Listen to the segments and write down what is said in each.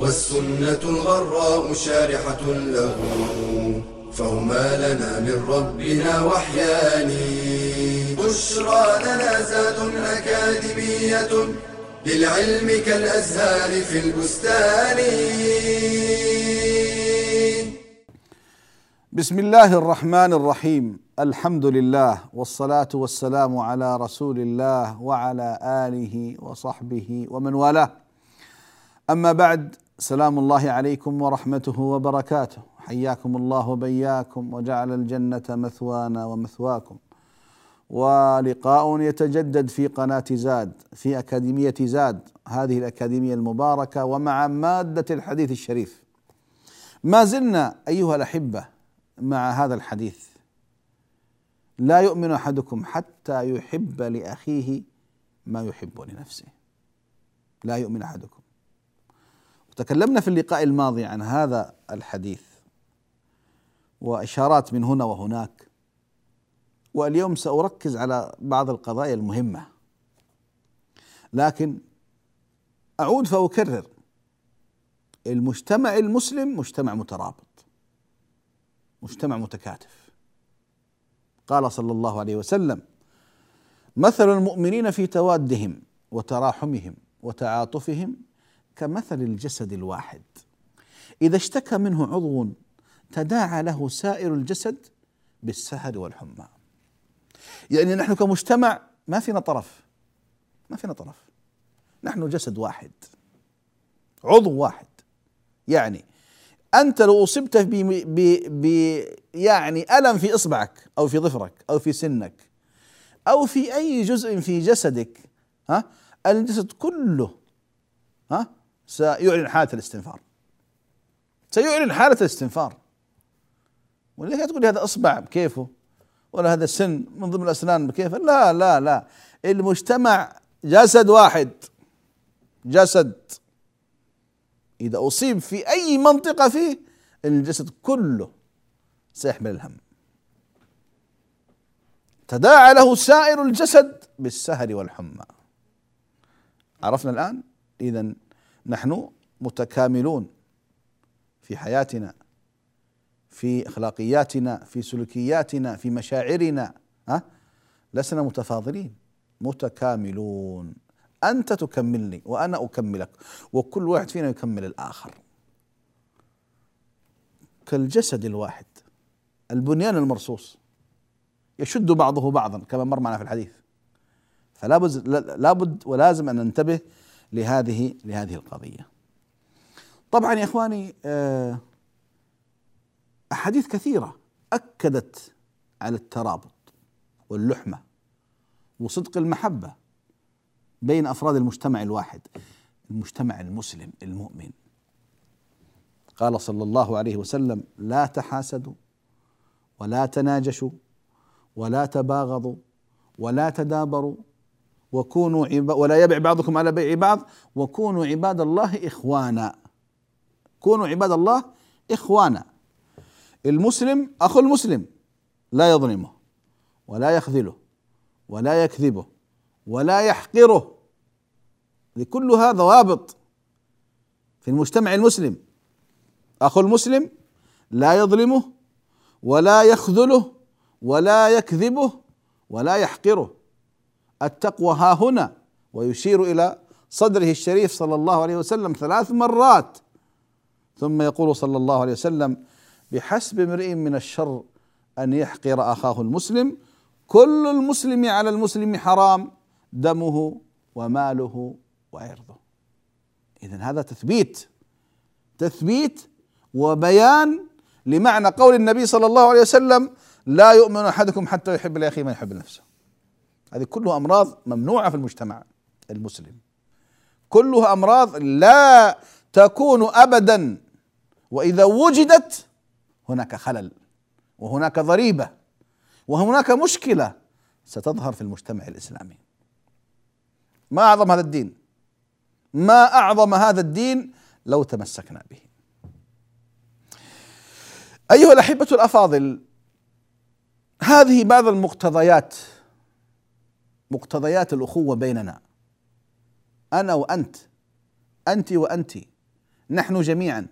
والسنة الغراء شارحة له فهما لنا من ربنا وحيان. بشرى لنا زاد أكاديمية للعلم كالأزهار في البستان. بسم الله الرحمن الرحيم. الحمد لله والصلاة والسلام على رسول الله وعلى آله وصحبه ومن والاه. أما بعد سلام الله عليكم ورحمته وبركاته. حياكم الله وبياكم وجعل الجنة مثوانا ومثواكم. ولقاء يتجدد في قناة زاد في أكاديمية زاد هذه الأكاديمية المباركة ومع مادة الحديث الشريف. ما زلنا أيها الأحبة مع هذا الحديث. لا يؤمن أحدكم حتى يحب لأخيه ما يحب لنفسه. لا يؤمن أحدكم. وتكلمنا في اللقاء الماضي عن هذا الحديث وإشارات من هنا وهناك واليوم سأركز على بعض القضايا المهمة لكن أعود فأكرر المجتمع المسلم مجتمع مترابط مجتمع متكاتف. قال صلى الله عليه وسلم مثل المؤمنين في توادهم وتراحمهم وتعاطفهم كمثل الجسد الواحد. إذا اشتكى منه عضو تداعى له سائر الجسد بالسهر والحمى. يعني نحن كمجتمع ما فينا طرف. ما فينا طرف. نحن جسد واحد. عضو واحد. يعني أنت لو أصبت ب ب يعني ألم في إصبعك أو في ظفرك أو في سنك أو في أي جزء في جسدك ها الجسد كله ها سيعلن حالة الاستنفار. سيعلن حالة الاستنفار. ولذلك تقول هذا إصبع بكيفه؟ ولا هذا السن من ضمن الأسنان بكيفه؟ لا لا لا. المجتمع جسد واحد. جسد. إذا أصيب في أي منطقة فيه الجسد كله سيحمل الهم. تداعى له سائر الجسد بالسهر والحمى. عرفنا الآن؟ إذا نحن متكاملون في حياتنا في إخلاقياتنا في سلوكياتنا في مشاعرنا ها؟ لسنا متفاضلين متكاملون. أنت تكملني وأنا أكملك وكل واحد فينا يكمل الآخر. كالجسد الواحد البنيان المرصوص يشد بعضه بعضا كما مر معنا في الحديث. فلا بد لابد ولازم أن ننتبه لهذه لهذه القضية. طبعا يا إخواني آه، أحاديث كثيرة أكدت على الترابط واللحمة وصدق المحبة بين أفراد المجتمع الواحد المجتمع المسلم المؤمن قال صلى الله عليه وسلم لا تحاسدوا ولا تناجشوا ولا تباغضوا ولا تدابروا وكونوا. ولا يبع بعضكم على بيع بعض وكونوا عباد الله إخوانا. كونوا عباد الله إخوانا. المسلم أخو المسلم لا يظلمه ولا يخذله ولا يكذبه ولا يحقره. لكلها ضوابط في المجتمع المسلم. أخو المسلم لا يظلمه ولا يخذله ولا يكذبه ولا يحقره. التقوى ها هنا ويشير إلى صدره الشريف صلى الله عليه وسلم ثلاث مرات. ثم يقول صلى الله عليه وسلم بحسب امرئ من الشر أن يحقر أخاه المسلم كل المسلم على المسلم حرام دمه وماله وعرضه. اذا هذا تثبيت تثبيت وبيان لمعنى قول النبي صلى الله عليه وسلم لا يؤمن أحدكم حتى يحب لأخيه ما يحب لنفسه. هذه كلها أمراض ممنوعة في المجتمع المسلم. كلها أمراض لا تكون ابدا. وإذا وجدت هناك خلل وهناك ضريبة وهناك مشكلة ستظهر في المجتمع الإسلامي. ما أعظم هذا الدين؟ ما أعظم هذا الدين لو تمسكنا به؟ أيها الأحبة الأفاضل هذه بعض المقتضيات مقتضيات الأخوة بيننا. أنا وأنت أنت وأنت نحن جميعا.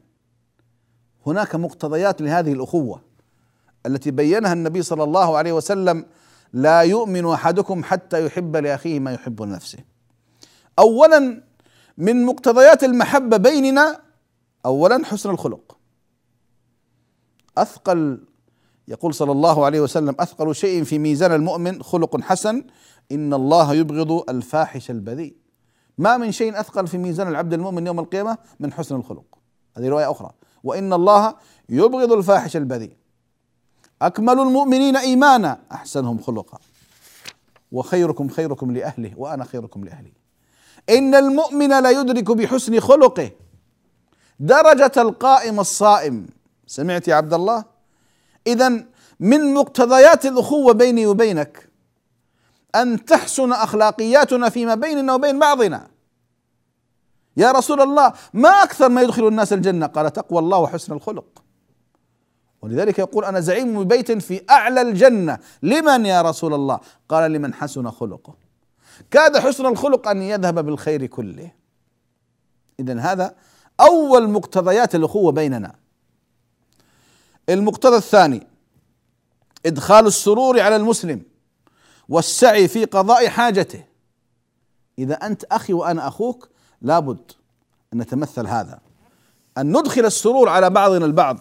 هناك مقتضيات لهذه الأخوة التي بينها النبي صلى الله عليه وسلم لا يؤمن أحدكم حتى يحب لأخيه ما يحب لنفسه. اولا من مقتضيات المحبة بيننا اولا حسن الخلق. أثقل يقول صلى الله عليه وسلم أثقل شيء في ميزان المؤمن خلق حسن إن الله يبغض الفاحش البذيء. ما من شيء أثقل في ميزان العبد المؤمن يوم القيامة من حسن الخلق. هذه رواية أخرى. وإن الله يبغض الفاحش البذيء. أكمل المؤمنين إيمانا. أحسنهم خلقا. وخيركم خيركم لأهله وأنا خيركم لأهلي. إن المؤمن لا يدرك بحسن خلقه. درجة القائم الصائم. سمعت يا عبد الله؟ اذا من مقتضيات الأخوة بيني وبينك ان تحسن أخلاقياتنا فيما بيننا وبين بعضنا؟ يا رسول الله ما أكثر ما يدخل الناس الجنة؟ قال تقوى الله وحسن الخلق. ولذلك يقول أنا زعيم ببيت في أعلى الجنة. لمن يا رسول الله؟ قال لمن حسن خلقه. كاد حسن الخلق أن يذهب بالخير كله. اذا هذا أول مقتضيات الأخوة بيننا. المقتضى الثاني إدخال السرور على المسلم. والسعي في قضاء حاجته. إذا أنت أخي وأنا أخوك لابد أن نتمثل هذا. أن ندخل السرور على بعضنا البعض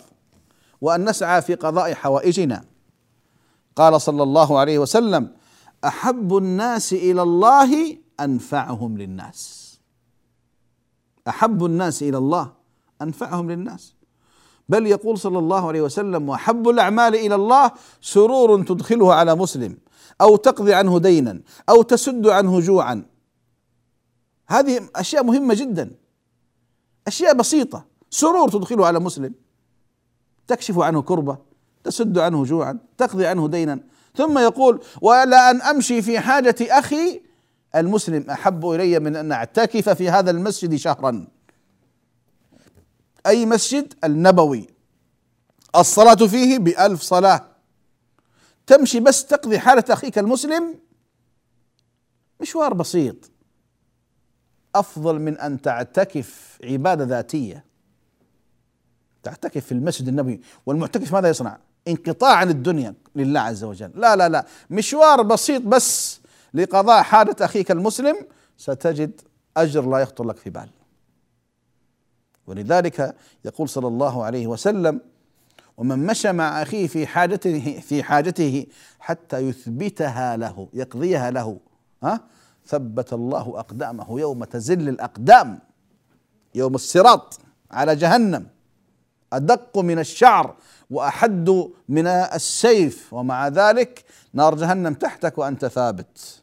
وأن نسعى في قضاء حوائجنا. قال صلى الله عليه وسلم أحب الناس إلى الله أنفعهم للناس. أحب الناس إلى الله أنفعهم للناس. بل يقول صلى الله عليه وسلم وأحب الأعمال إلى الله سرور تدخله على مسلم. أو تقضي عنه دينا أو تسد عنه جوعا. هذه أشياء مهمة جدا. أشياء بسيطة. سرور تدخله على مسلم. تكشف عنه كربة تسد عنه جوعا تقضي عنه دينا. ثم يقول ولا أن أمشي في حاجة أخي. المسلم أحب إلي من أن أعتكف في هذا المسجد شهرا. أي مسجد؟ النبوي. الصلاة فيه بألف صلاة. تمشي بس تقضي حالة أخيك المسلم مشوار بسيط. أفضل من أن تعتكف عبادة ذاتية. تعتكف في المسجد النبوي. والمعتكف ماذا يصنع؟ انقطاع عن الدنيا لله عز وجل. لا لا لا. مشوار بسيط بس لقضاء حاجة أخيك المسلم ستجد أجر لا يخطر لك في بال. ولذلك يقول صلى الله عليه وسلم ومن مشى مع أخيه في حاجته في حاجته حتى يثبتها له يقضيها له. ها؟ ثبت الله أقدامه يوم تزل الأقدام يوم الصراط على جهنم. أدق من الشعر وأحد من السيف ومع ذلك نار جهنم تحتك وأنت ثابت.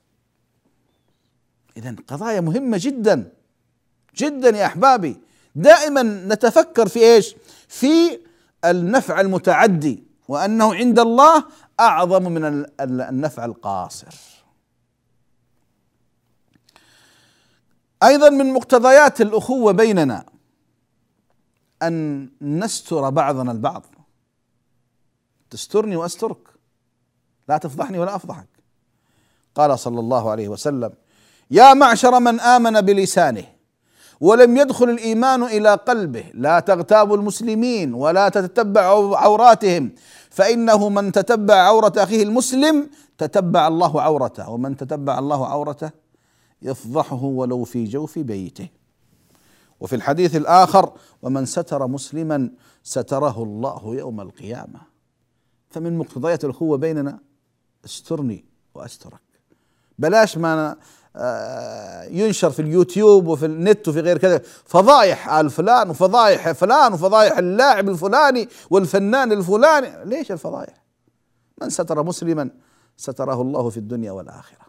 إذا قضايا مهمة جدا جدا يا أحبابي. دائما نتفكر في إيش؟ في النفع المتعدي وأنه عند الله أعظم من النفع القاصر. أيضا من مقتضيات الأخوة بيننا أن نستر بعضنا البعض. تسترني وأسترك. لا تفضحني ولا أفضحك. قال صلى الله عليه وسلم: يا معشر من آمن بلسانه ولم يدخل الإيمان إلى قلبه. لا تغتابوا المسلمين ولا تتبعوا عوراتهم. فإنه من تتبع عورة أخيه المسلم تتبع الله عورته. ومن تتبع الله عورته يفضحه ولو في جوف بيته. وفي الحديث الآخر ومن ستر مسلما ستره الله يوم القيامة. فمن مقتضيات الاخوه بيننا استرني وأسترك. بلاش ما ينشر في اليوتيوب وفي النت وفي غير كذا. فضايح آل فلان وفضايح فلان وفضايح اللاعب الفلاني والفنان الفلاني. ليش الفضايح؟ من ستر مسلما ستره الله في الدنيا والآخرة.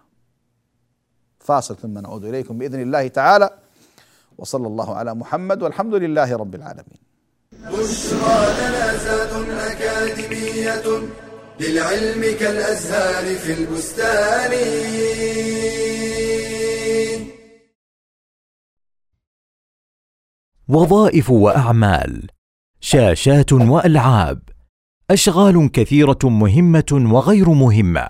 فاصل ثم نعود إليكم بإذن الله تعالى. وصلى الله على محمد والحمد لله رب العالمين. بشرى لنا زاد أكاديمية للعلم كالأزهار في البستان. وظائف وأعمال شاشات وألعاب أشغال كثيرة مهمة وغير مهمة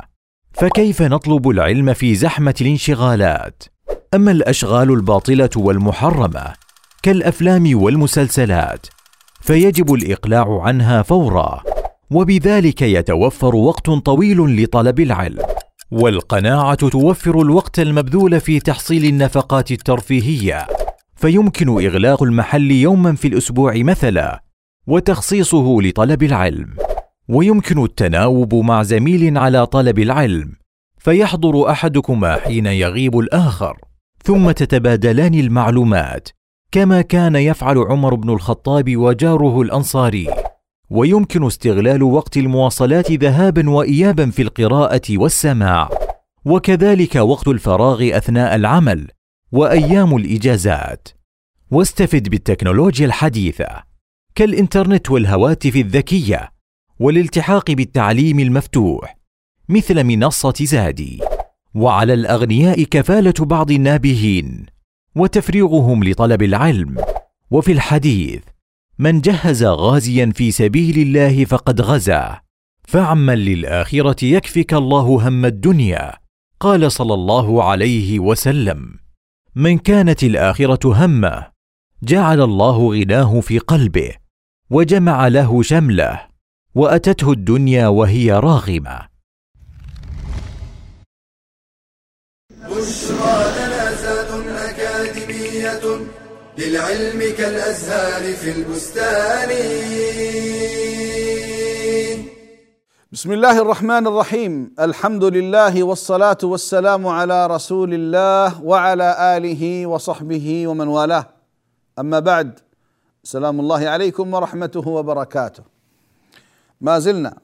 فكيف نطلب العلم في زحمة الانشغالات؟ أما الأشغال الباطلة والمحرمة كالأفلام والمسلسلات فيجب الإقلاع عنها فورا وبذلك يتوفر وقت طويل لطلب العلم والقناعة توفر الوقت المبذول في تحصيل النفقات الترفيهية. فيمكن إغلاق المحل يوما في الأسبوع مثلا وتخصيصه لطلب العلم. ويمكن التناوب مع زميل على طلب العلم فيحضر أحدكما حين يغيب الآخر. ثم تتبادلان المعلومات كما كان يفعل عمر بن الخطاب وجاره الأنصاري. ويمكن استغلال وقت المواصلات ذهابا وايابا في القراءة والسماع. وكذلك وقت الفراغ أثناء العمل وأيام الإجازات. واستفد بالتكنولوجيا الحديثة كالإنترنت والهواتف الذكية والالتحاق بالتعليم المفتوح مثل منصة زادي. وعلى الأغنياء كفالة بعض النابهين وتفريغهم لطلب العلم. وفي الحديث من جهز غازيا في سبيل الله فقد غزا فعمل للآخرة يكفك الله هم الدنيا. قال صلى الله عليه وسلم. من كانت الآخرة همة جعل الله غناه في قلبه وجمع له شمله وأتته الدنيا وهي راغمة. بشرى لنا زاد أكاديمية للعلم كالأزهار في البستان. بسم الله الرحمن الرحيم الحمد لله والصلاه والسلام على رسول الله وعلى اله وصحبه ومن والاه اما بعد سلام الله عليكم ورحمته وبركاته ما زلنا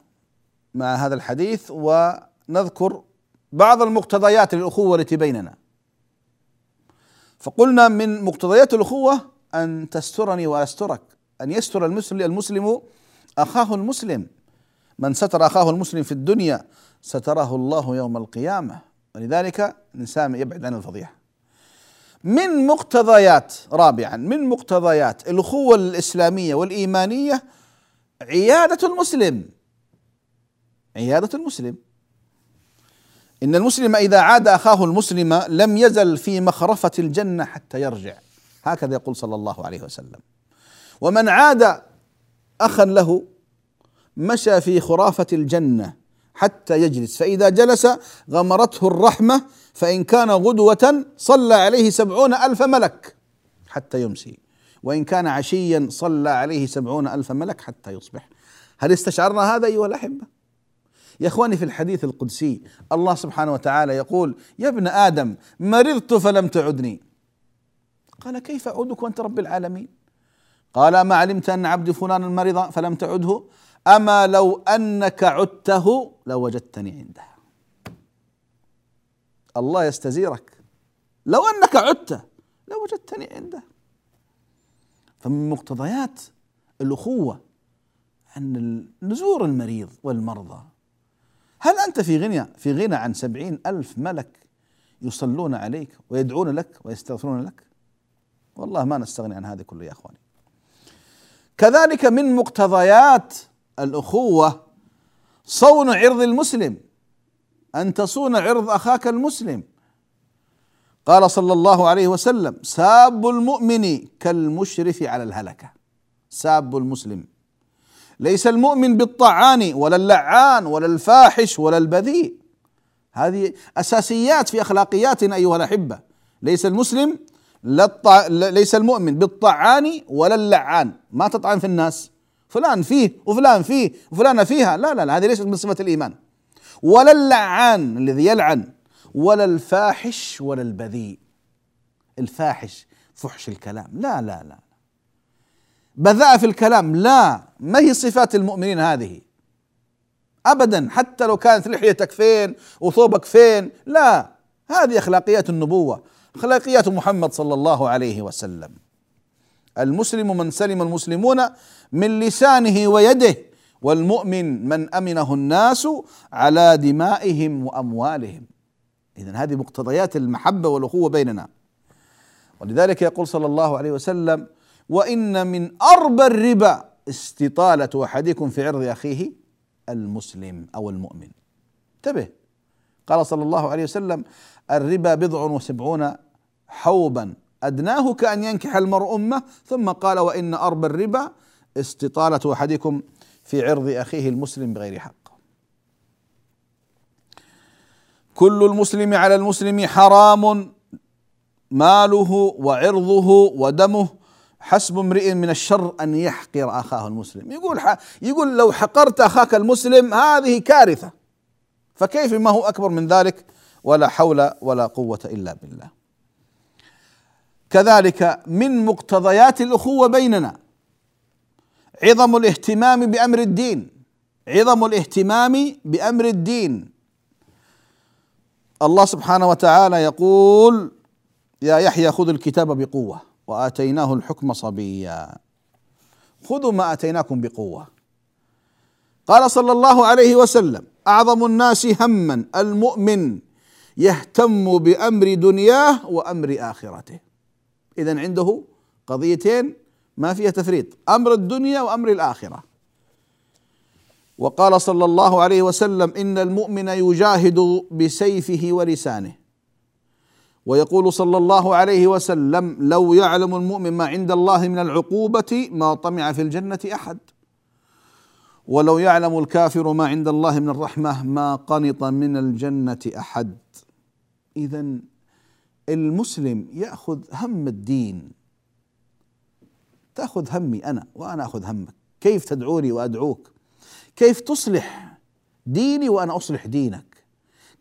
مع هذا الحديث ونذكر بعض المقتضيات للاخوه التي بيننا فقلنا من مقتضيات الاخوه ان تسترني واسترك ان يستر المسلم المسلم اخاه المسلم من ستر أخاه المسلم في الدنيا ستره الله يوم القيامة. ولذلك الانسان يبعد عن الفضيحة. من مقتضيات رابعا من مقتضيات الأخوة الإسلامية والإيمانية عيادة المسلم. عيادة المسلم. إن المسلم إذا عاد أخاه المسلم لم يزل في مخرفة الجنة حتى يرجع. هكذا يقول صلى الله عليه وسلم. ومن عاد اخا له مشى في خرافة الجنة حتى يجلس. فإذا جلس غمرته الرحمة فإن كان غدوة صلى عليه سبعون ألف ملك حتى يمسي. وإن كان عشيا صلى عليه سبعون ألف ملك حتى يصبح. هل استشعرنا هذا أيها الأحبة؟ يا إخواني في الحديث القدسي الله سبحانه وتعالى يقول يا ابن آدم مرضت فلم تعدني. قال كيف أعودك وأنت رب العالمين؟ قال ما علمت أن عبد فلان مرض فلم تعده؟ أما لو أنك عدته لوجدتني عنده. الله يستزيرك. لو أنك عدت لوجدتني عنده. فمن مقتضيات الأخوة ان نزور المريض والمرضى. هل أنت في غنى في غنى عن سبعين ألف ملك يصلون عليك ويدعون لك ويستغفرون لك؟ والله ما نستغني عن هذه كله يا أخواني. كذلك من مقتضيات الأخوة صون عرض المسلم أن تصون عرض أخاك المسلم. قال صلى الله عليه وسلم ساب المؤمن كالمشرف على الهلكة. ساب المسلم. ليس المؤمن بالطعان ولا اللعان ولا الفاحش ولا البذيء. هذه أساسيات في أخلاقياتنا أيها الأحبة. ليس المسلم لا الطع... ليس المؤمن بالطعان ولا اللعان. ما تطعن في الناس. فلان فيه وفلان فيه وفلانه فيها. لا لا لا هذه ليست من صفة الإيمان. ولا اللعان الذي يلعن ولا الفاحش ولا البذيء. الفاحش فحش الكلام. لا لا لا. بذاء في الكلام. لا ما هي صفات المؤمنين هذه؟ ابدا. حتى لو كانت لحيتك فين وثوبك فين. لا هذه أخلاقيات النبوة. اخلاقيات محمد صلى الله عليه وسلم. المسلم من سلم المسلمون من لسانه ويده والمؤمن من أمنه الناس على دمائهم وأموالهم. اذا هذه مقتضيات المحبة والأخوة بيننا. ولذلك يقول صلى الله عليه وسلم وإن من اربى الربا استطالة أحدكم في عرض أخيه المسلم أو المؤمن. انتبه. قال صلى الله عليه وسلم الربا بضع وسبعون حوبا. أدناه كأن ينكح المرء أمه ثم قال وإن أربى الربا استطالة أحدكم في عرض أخيه المسلم بغير حق. كل المسلم على المسلم حرام ماله وعرضه ودمه. حسب امرئ من الشر أن يحقر أخاه المسلم. يقول يقول لو حقرت أخاك المسلم هذه كارثة. فكيف ما هو أكبر من ذلك؟ ولا حول ولا قوة إلا بالله. كذلك من مقتضيات الأخوة بيننا. عظم الاهتمام بأمر الدين. عظم الاهتمام بأمر الدين. الله سبحانه وتعالى يقول يا يحيى خذ الكتاب بقوة وآتيناه الحكم صبيا. خذوا ما آتيناكم بقوة. قال صلى الله عليه وسلم أعظم الناس هما المؤمن يهتم بأمر دنياه وأمر آخرته. اذا عنده قضيتين ما فيها تفريط أمر الدنيا وأمر الآخرة. وقال صلى الله عليه وسلم إن المؤمن يجاهد بسيفه ولسانه. ويقول صلى الله عليه وسلم لو يعلم المؤمن ما عند الله من العقوبة ما طمع في الجنة أحد. ولو يعلم الكافر ما عند الله من الرحمة ما قنط من الجنة أحد. اذا المسلم يأخذ هم الدين. تأخذ همي أنا وأنا أخذ همك. كيف تدعوني وأدعوك؟ كيف تصلح ديني وأنا أصلح دينك؟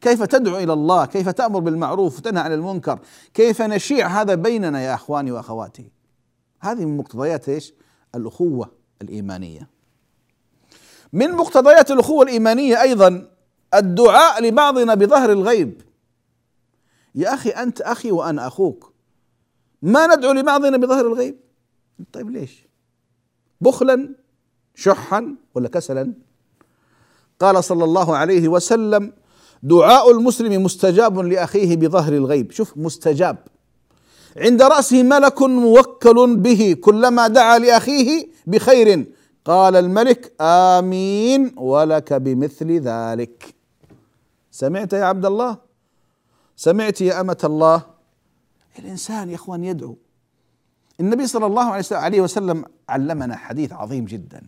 كيف تدعو إلى الله؟ كيف تأمر بالمعروف وتنهى عن المنكر؟ كيف نشيع هذا بيننا يا إخواني وأخواتي؟ هذه من مقتضيات إيش؟ الأخوة الإيمانية. من مقتضيات الأخوة الإيمانية أيضا الدعاء لبعضنا بظهر الغيب. يا أخي أنت أخي وأنا أخوك. ما ندعو لبعضنا بظهر الغيب. طيب ليش؟ بخلا شحا ولا كسلا؟ قال صلى الله عليه وسلم دعاء المسلم مستجاب لأخيه بظهر الغيب. شوف مستجاب. عند رأسه ملك موكل به كلما دعا لأخيه بخير. قال الملك آمين ولك بمثل ذلك. سمعت يا عبد الله؟ سمعت يا أمة الله. الإنسان يا إخوان يدعو. النبي صلى الله عليه وسلم علمنا حديث عظيم جدا.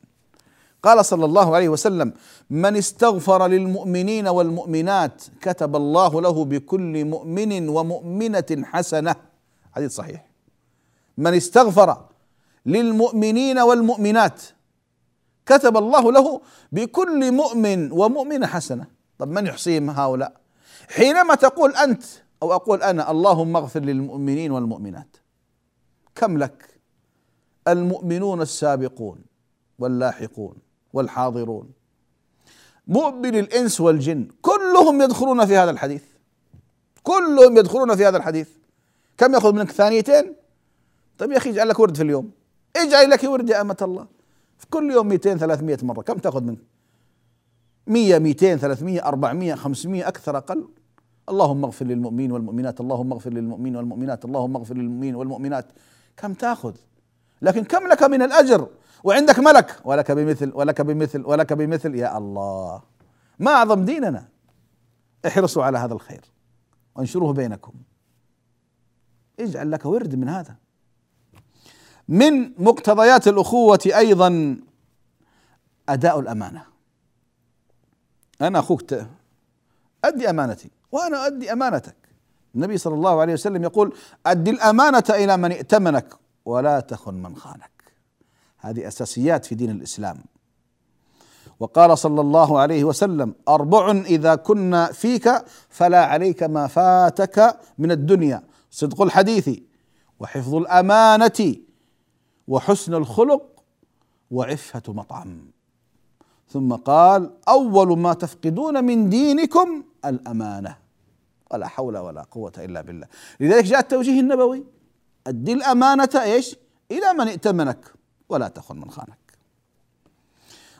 قال صلى الله عليه وسلم من استغفر للمؤمنين والمؤمنات كتب الله له بكل مؤمن ومؤمنة حسنة. حديث صحيح. من استغفر للمؤمنين والمؤمنات كتب الله له بكل مؤمن ومؤمنة حسنة. طب من يحصيهم هؤلاء؟ حينما تقول أنت أو أقول أنا اللهم اغفر للمؤمنين والمؤمنات. كم لك؟ المؤمنون السابقون واللاحقون والحاضرون. مؤمن الإنس والجن كلهم يدخلون في هذا الحديث. كلهم يدخلون في هذا الحديث. كم يأخذ منك؟ ثانيتين؟ طيب يا أخي اجعل لك ورد في اليوم. اجعل لك ورد يا أمة الله. في كل يوم 200 300 مرة. كم تأخذ منك؟ 100 200 300 400 500 أكثر أقل؟ اللهم اغفر للمؤمنين والمؤمنات اللهم اغفر للمؤمنين والمؤمنات اللهم اغفر للمؤمنين والمؤمنات. كم تاخذ؟ لكن كم لك من الأجر؟ وعندك ملك؟ ولك بمثل ولك بمثل ولك بمثل. يا الله. ما أعظم ديننا؟ احرصوا على هذا الخير. وانشروه بينكم. اجعل لك ورد من هذا. من مقتضيات الأخوة أيضا أداء الأمانة. أنا أخوك أدي أمانتي. وأنا أدي أمانتك. النبي صلى الله عليه وسلم يقول أدي الأمانة إلى من ائتمنك ولا تخن من خانك. هذه أساسيات في دين الإسلام. وقال صلى الله عليه وسلم أربع إذا كنا فيك فلا عليك ما فاتك من الدنيا. صدق الحديث. وحفظ الأمانة. وحسن الخلق. وعفة مطعم. ثم قال أول ما تفقدون من دينكم الأمانة. ولا حول ولا قوة إلا بالله. لذلك جاء التوجيه النبوي. أدي الأمانة إيش؟ إلى من ائتمنك ولا تخن من خانك.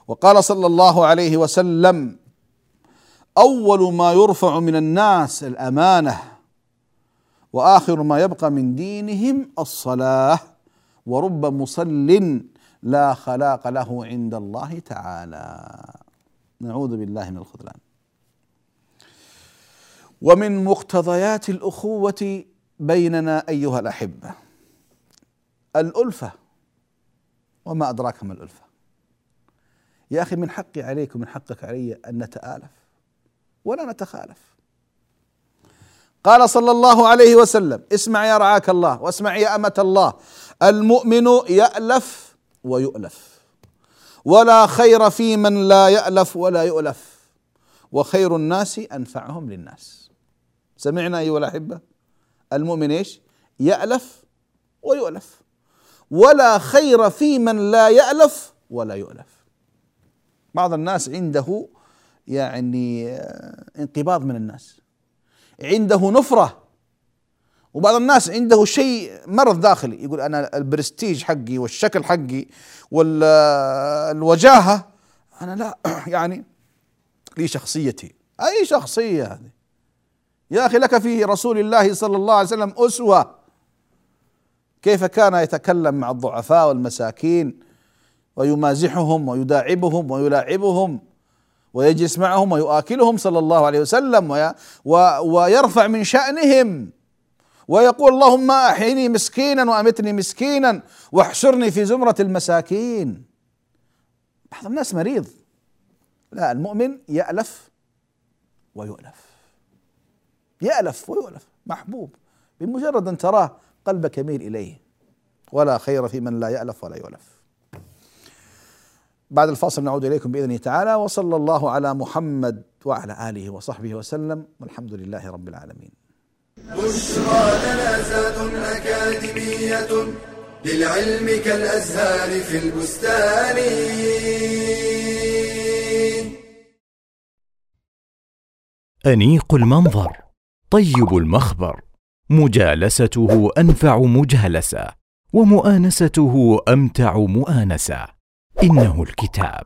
وقال صلى الله عليه وسلم أول ما يرفع من الناس الأمانة وآخر ما يبقى من دينهم الصلاة ورب مصل لا خلاق له عند الله تعالى. نعوذ بالله من الخذلان. ومن مقتضيات الأخوة بيننا أيها الأحبة الألفة وما أدراك ما الألفة. يا أخي من حقي عليك ومن حقك علي أن نتآلف ولا نتخالف. قال صلى الله عليه وسلم اسمع يا رعاك الله واسمع يا أمة الله المؤمن يألف ويؤلف ولا خير في من لا يألف ولا يؤلف وخير الناس أنفعهم للناس. سمعنا أيها الأحبة. المؤمن إيش؟ يألف ويؤلف. ولا خير في من لا يألف ولا يؤلف. بعض الناس عنده يعني انقباض من الناس. عنده نفرة. وبعض الناس عنده شيء مرض داخلي. يقول أنا البرستيج حقي والشكل حقي والوجاهة أنا لا يعني لي شخصيتي. أي شخصية هذه؟ يا أخي لك في رسول الله صلى الله عليه وسلم أسوة. كيف كان يتكلم مع الضعفاء والمساكين ويمازحهم ويداعبهم ويلاعبهم ويجلس معهم ويؤكلهم صلى الله عليه وسلم ويرفع من شأنهم ويقول اللهم أحيني مسكينا وأمتني مسكينا واحشرني في زمرة المساكين. بعض الناس مريض. لا المؤمن يألف ويؤلف. يألف ويؤلف محبوب. بمجرد أن تراه قلبك يميل إليه. ولا خير في من لا يألف ولا يؤلف. بعد الفاصل نعود إليكم بإذنه تعالى وصلى الله على محمد وعلى آله وصحبه وسلم والحمد لله رب العالمين. بشرى لنا أكاديمية للعلم كالأزهار في البستان. أنيق المنظر. طيب المخبر. مجالسته أنفع مجالسة ومؤانسته أمتع مؤانسة. إنه الكتاب.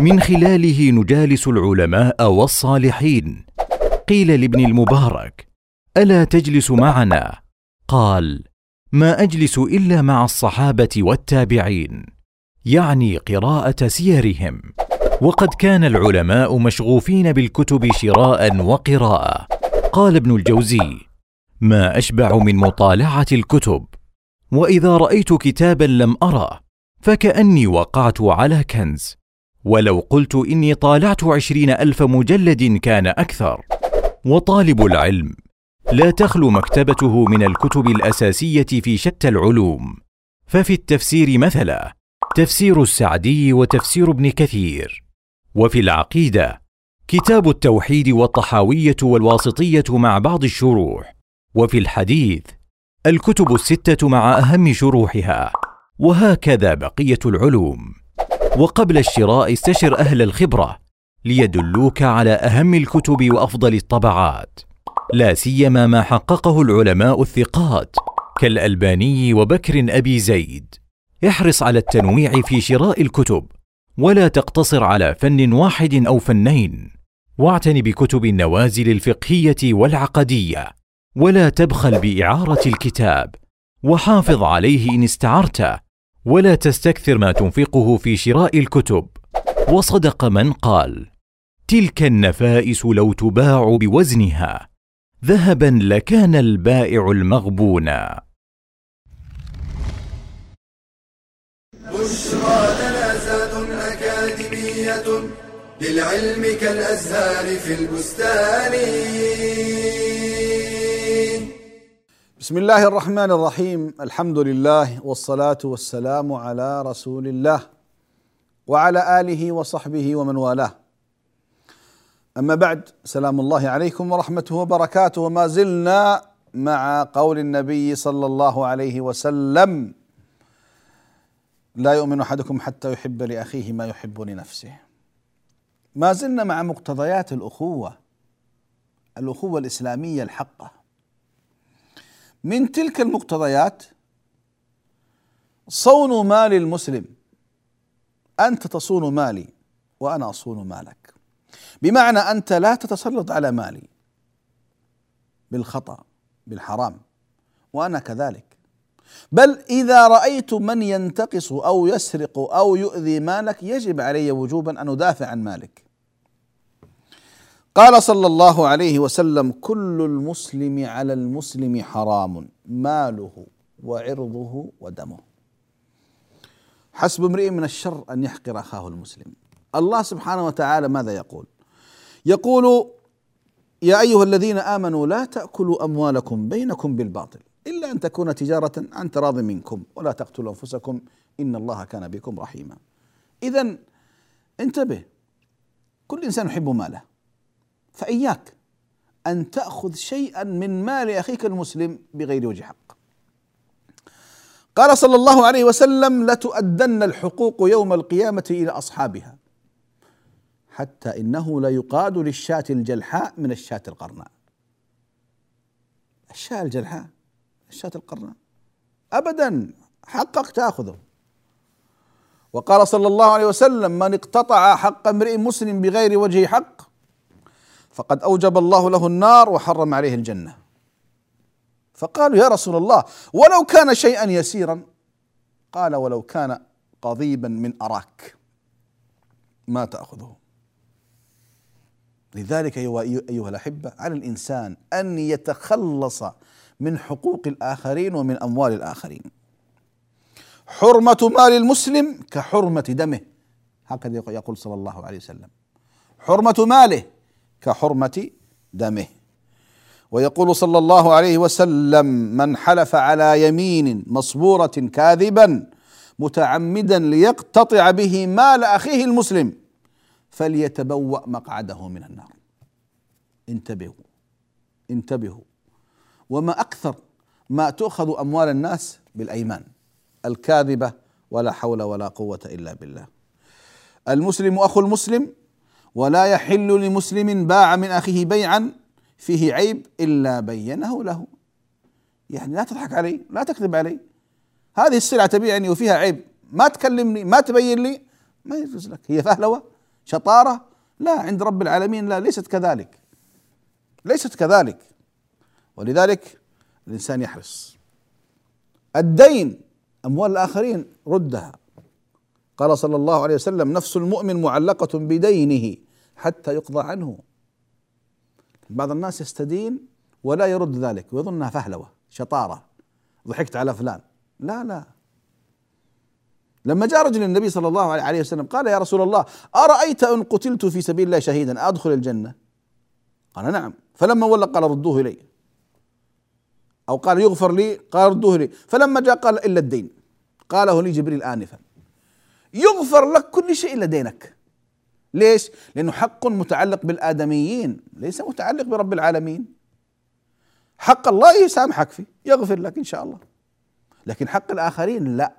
من خلاله نجالس العلماء والصالحين. قيل لابن المبارك ألا تجلس معنا؟ قال ما أجلس إلا مع الصحابة والتابعين يعني قراءة سيرهم. وقد كان العلماء مشغوفين بالكتب شراء وقراءة. قال ابن الجوزي ما أشبع من مطالعة الكتب وإذا رأيت كتابا لم أرى فكأني وقعت على كنز ولو قلت إني طالعت عشرين ألف مجلد كان أكثر وطالب العلم لا تخلو مكتبته من الكتب الأساسية في شتى العلوم. ففي التفسير مثلا تفسير السعدي وتفسير ابن كثير وفي العقيدة كتاب التوحيد والطحاوية والواسطية مع بعض الشروح. وفي الحديث الكتب الستة مع أهم شروحها. وهكذا بقية العلوم. وقبل الشراء استشر أهل الخبرة ليدلوك على أهم الكتب وأفضل الطبعات. لا سيما ما حققه العلماء الثقات كالألباني وبكر أبي زيد. احرص على التنويع في شراء الكتب ولا تقتصر على فن واحد أو فنين. واعتن بكتب النوازل الفقهية والعقدية ولا تبخل بإعارة الكتاب وحافظ عليه إن استعرت ولا تستكثر ما تنفقه في شراء الكتب. وصدق من قال تلك النفائس لو تباع بوزنها ذهبا لكان البائع المغبونا بشرى للعلم كالأزهار في البستان. بسم الله الرحمن الرحيم. الحمد لله والصلاة والسلام على رسول الله وعلى آله وصحبه ومن والاه. أما بعد سلام الله عليكم ورحمته وبركاته. وما زلنا مع قول النبي صلى الله عليه وسلم لا يؤمن أحدكم حتى يحب لأخيه ما يحب لنفسه. ما زلنا مع مقتضيات الأخوة الأخوة الإسلامية الحقة. من تلك المقتضيات صون مال المسلم. أنت تصون مالي وأنا أصون مالك. بمعنى أنت لا تتسلط على مالي بالخطأ بالحرام وأنا كذلك. بل إذا رأيت من ينتقص أو يسرق أو يؤذي مالك يجب علي وجوبا أن أدافع عن مالك. قال صلى الله عليه وسلم كل المسلم على المسلم حرام ماله وعرضه ودمه. حسب امرئ من الشر أن يحقر أخاه المسلم. الله سبحانه وتعالى ماذا يقول؟ يقول يا أيها الذين آمنوا لا تأكلوا أموالكم بينكم بالباطل إلا أن تكون تجارة عن تراض منكم ولا تقتلوا أنفسكم إن الله كان بكم رحيما. اذا انتبه كل إنسان يحب ماله. فإياك أن تأخذ شيئا من مال أخيك المسلم بغير وجه حق. قال صلى الله عليه وسلم لتؤدن الحقوق يوم القيامة إلى أصحابها حتى إنه ليقاد للشاة الجلحاء من الشاة القرناء. الشاة الجلحاء الشاة القرناء. ابدا حقك تأخذه. وقال صلى الله عليه وسلم من اقتطع حق امرئ مسلم بغير وجه حق فقد أوجب الله له النار وحرم عليه الجنة. فقالوا يا رسول الله ولو كان شيئا يسيرا. قال ولو كان قضيبا من أراك. ما تأخذه. لذلك أيها الأحبة على الإنسان أن يتخلص من حقوق الآخرين ومن أموال الآخرين. حرمة مال المسلم كحرمة دمه. هكذا يقول صلى الله عليه وسلم. حرمة ماله كحرمة دمه. ويقول صلى الله عليه وسلم من حلف على يمين مصبورة كاذبا متعمدا ليقتطع به مال أخيه المسلم فليتبوأ مقعده من النار. انتبهوا انتبهوا. وما أكثر ما تؤخذ أموال الناس بالأيمان الكاذبة ولا حول ولا قوة إلا بالله. المسلم أخو المسلم ولا يحل لمسلم باع من أخيه بيعا فيه عيب إلا بينه له. يعني لا تضحك علي لا تكذب علي. هذه السلعة تبيعني وفيها عيب. ما تكلمني ما تبين لي. ما يجوز لك. هي فهلوة شطارة. لا عند رب العالمين لا ليست كذلك. ليست كذلك. ولذلك الإنسان يحرص. الدين أموال الآخرين ردها. قال صلى الله عليه وسلم نفس المؤمن معلقة بدينه. حتى يقضى عنه. بعض الناس يستدين ولا يرد ذلك ويظنها فهلوة شطارة. ضحكت على فلان. لا لا. لما جاء رجل النبي صلى الله عليه وسلم قال يا رسول الله أرأيت إن قتلت في سبيل الله شهيدا أدخل الجنة؟ قال نعم. فلما ولى قال ردوه إلي. أو قال يغفر لي. قال ردوه لي فلما جاء قال إلا الدين. قاله لي جبريل آنفا. يغفر لك كل شيء إلا دينك. ليش؟ لأنه حق متعلق بالآدميين ليس متعلق برب العالمين. حق الله يسامحك فيه يغفر لك إن شاء الله. لكن حق الآخرين لا.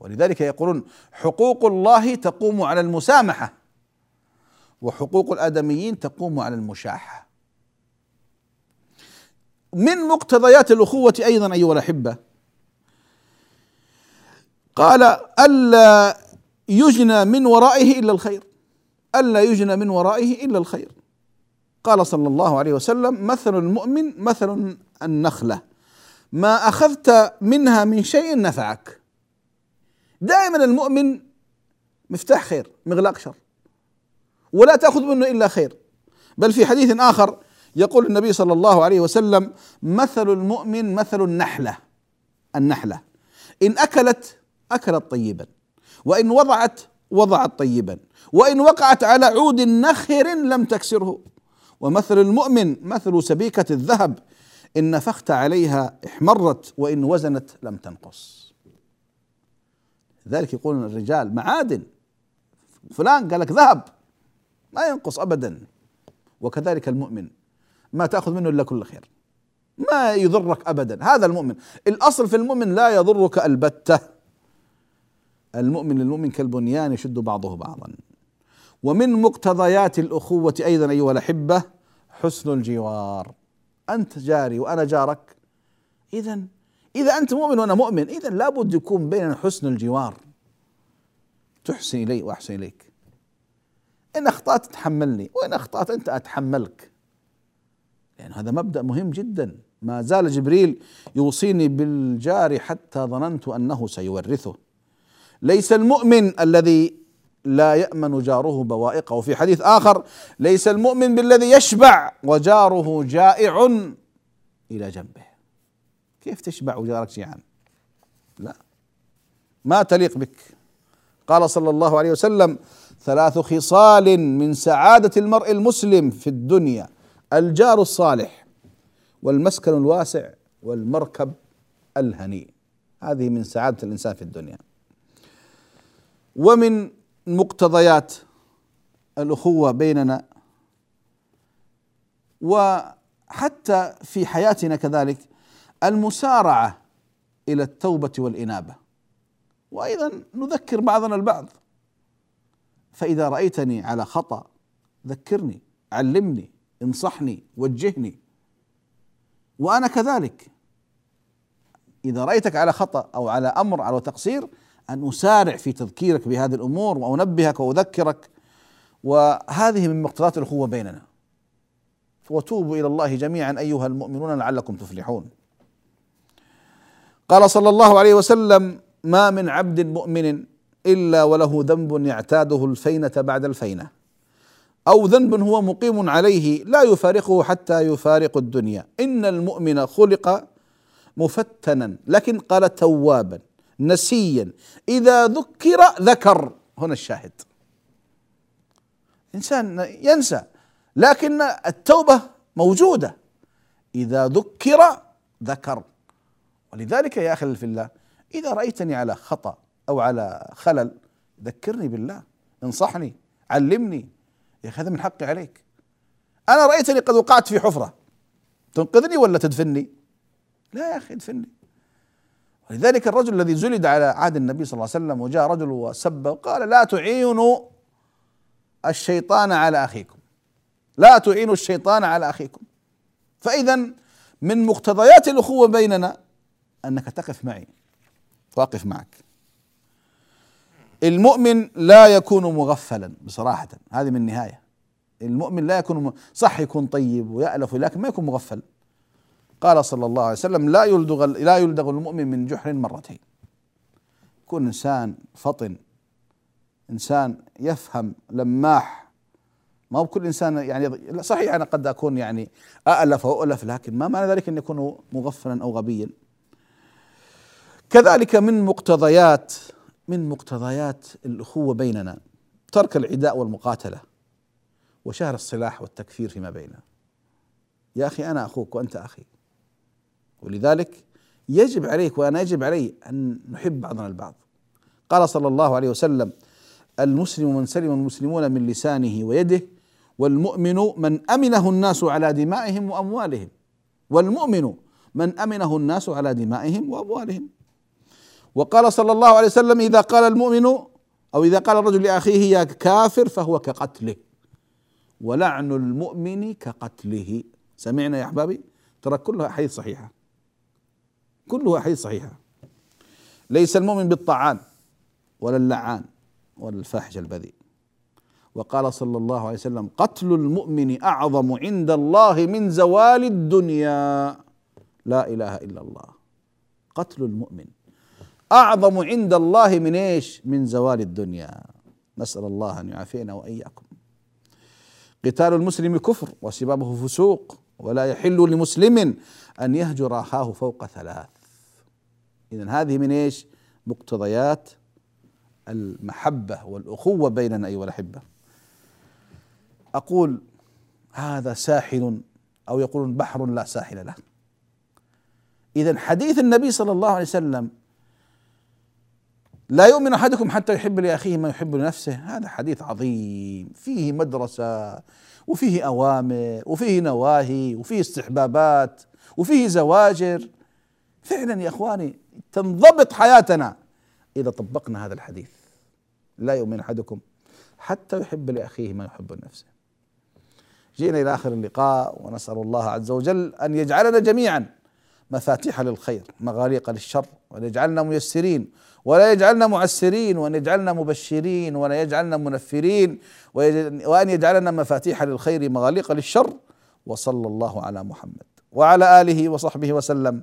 ولذلك يقولون حقوق الله تقوم على المسامحة وحقوق الآدميين تقوم على المشاحة. من مقتضيات الأخوة أيضا أيها الأحبة قال ألا يجنى من ورائه إلا الخير. ألا يجنى من ورائه إلا الخير. قال صلى الله عليه وسلم مثل المؤمن مثل النخلة. ما أخذت منها من شيء نفعك. دائما المؤمن مفتاح خير مغلاق شر. ولا تأخذ منه إلا خير. بل في حديث آخر يقول النبي صلى الله عليه وسلم مثل المؤمن مثل النحلة. النحلة. إن أكلت أكلت طيبا. وإن وضعت وضعت طيبا. وإن وقعت على عود نخر لم تكسره. ومثل المؤمن مثل سبيكة الذهب إن نفخت عليها احمرت وإن وزنت لم تنقص. ذلك يقول الرجال معادن. فلان قال لك ذهب ما ينقص أبدا. وكذلك المؤمن ما تأخذ منه إلا كل خير. ما يضرك أبدا. هذا المؤمن. الأصل في المؤمن لا يضرك البتة. المؤمن للمؤمن كالبنيان يشد بعضه بعضا. ومن مقتضيات الأخوة أيضا أيها الأحبة حسن الجوار. أنت جاري وأنا جارك. إذا إذا أنت مؤمن وأنا مؤمن إذا لابد يكون بيننا حسن الجوار. تحسن إلي وأحسن إليك. إن أخطأت تحملني وإن أخطأت أنت أتحملك. لأن هذا مبدأ مهم جدا. ما زال جبريل يوصيني بالجار حتى ظننت أنه سيورثه. ليس المؤمن الذي لا يأمن جاره بوائقه. وفي حديث آخر ليس المؤمن بالذي يشبع وجاره جائع إلى جنبه. كيف تشبع وجارك جيعان لا. ما تليق بك. قال صلى الله عليه وسلم ثلاث خصال من سعادة المرء المسلم في الدنيا الجار الصالح والمسكن الواسع والمركب الهنيء. هذه من سعادة الإنسان في الدنيا. ومن مقتضيات الأخوة بيننا وحتى في حياتنا كذلك المسارعة إلى التوبة والإنابة. وأيضا نذكر بعضنا البعض. فإذا رأيتني على خطأ ذكرني علمني انصحني وجهني. وأنا كذلك. إذا رأيتك على خطأ أو على أمر أو تقصير أن أسارع في تذكيرك بهذه الأمور وأنبهك وأذكرك وهذه من مقتضيات الأخوة بيننا. وتوبوا إلى الله جميعا أيها المؤمنون لعلكم تفلحون. قال صلى الله عليه وسلم ما من عبد مؤمن إلا وله ذنب يعتاده الفينة بعد الفينة. أو ذنب هو مقيم عليه لا يفارقه حتى يفارق الدنيا. إن المؤمن خلق مفتنا لكن قال توابا. نسيا. إذا ذكر ذكر. هنا الشاهد. إنسان ينسى لكن التوبة موجودة. إذا ذكر ذكر. ولذلك يا أخي في الله إذا رأيتني على خطأ أو على خلل ذكرني بالله. انصحني علمني. يا أخي هذا من حقي عليك. أنا رأيتني قد وقعت في حفرة. تنقذني ولا تدفني لا يا أخي ادفني ولذلك الرجل الذي زلد على عهد النبي صلى الله عليه وسلم وجاء رجل وسبه وقال لا تعينوا الشيطان على أخيكم. لا تعينوا الشيطان على أخيكم. فإذا من مقتضيات الأخوة بيننا أنك تقف معي. واقف معك. المؤمن لا يكون مغفلا بصراحة. هذه من النهاية. المؤمن لا يكون صح يكون طيب ويألف لكن ما يكون مغفل. قال صلى الله عليه وسلم لا يلدغ لا يلدغ المؤمن من جحر مرتين. يكون إنسان فطن إنسان يفهم لماح ما هو كل إنسان يعني صحيح أنا قد أكون يعني أألف واؤلف لكن ما معنى ذلك أن يكون مغفلا أو غبيا؟ كذلك من مقتضيات من مقتضيات الأخوة بيننا ترك العداء والمقاتلة وشهر الصلاح والتكفير فيما بيننا. يا أخي أنا أخوك وأنت أخي. ولذلك يجب عليك وأنا يجب علي أن نحب بعضنا البعض. قال صلى الله عليه وسلم المسلم من سلم المسلمون من لسانه ويده والمؤمن من أمنه الناس على دمائهم وأموالهم. والمؤمن من أمنه الناس على دمائهم وأموالهم. وقال صلى الله عليه وسلم إذا قال المؤمن أو إذا قال الرجل لأخيه يا كافر فهو كقتله. ولعن المؤمن كقتله. سمعنا يا أحبابي؟ ترى كلها حديث صحيحة. كلها حديث صحيحة ليس المؤمن بالطعان ولا اللعان ولا الفاحش البذيء. وقال صلى الله عليه وسلم قتل المؤمن أعظم عند الله من زوال الدنيا. لا إله إلا الله. قتل المؤمن أعظم عند الله من إيش؟ من زوال الدنيا. نسأل الله أن يعافينا وإياكم. قتال المسلم كفر وسبابه فسوق ولا يحل لمسلم أن يهجر أخاه فوق ثلاث. إذا هذه من إيش؟ مقتضيات المحبة والأخوة بيننا أيها الأحبة. أقول هذا ساحل أو يقولون بحر لا ساحل له. إذا حديث النبي صلى الله عليه وسلم لا يؤمن أحدكم حتى يحب لأخيه ما يحب لنفسه هذا حديث عظيم. فيه مدرسة وفيه أوامر وفيه نواهي وفيه استحبابات وفيه زواجر. فعلا يا إخواني تنضبط حياتنا. إذا طبقنا هذا الحديث لا يؤمن أحدكم حتى يحب لأخيه ما يحب لنفسه. جئنا إلى آخر اللقاء ونسأل الله عز وجل أن يجعلنا جميعا مفاتيح للخير مغاليق للشر وأن يجعلنا ميسرين ولا يجعلنا معسرين وأن يجعلنا مبشرين ولا يجعلنا منفرين وأن يجعلنا مفاتيح للخير مغاليق للشر. وصلى الله على محمد وعلى آله وصحبه وسلم.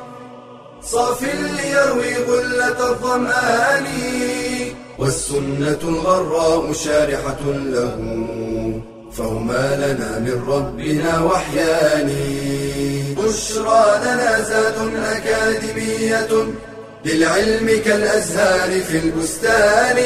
صاف ليروي غلة الظمآن والسنة الغراء شارحة له فهما لنا من ربنا وحيان. بشرى لنا زاد أكاديمية للعلم كالأزهار في البستان.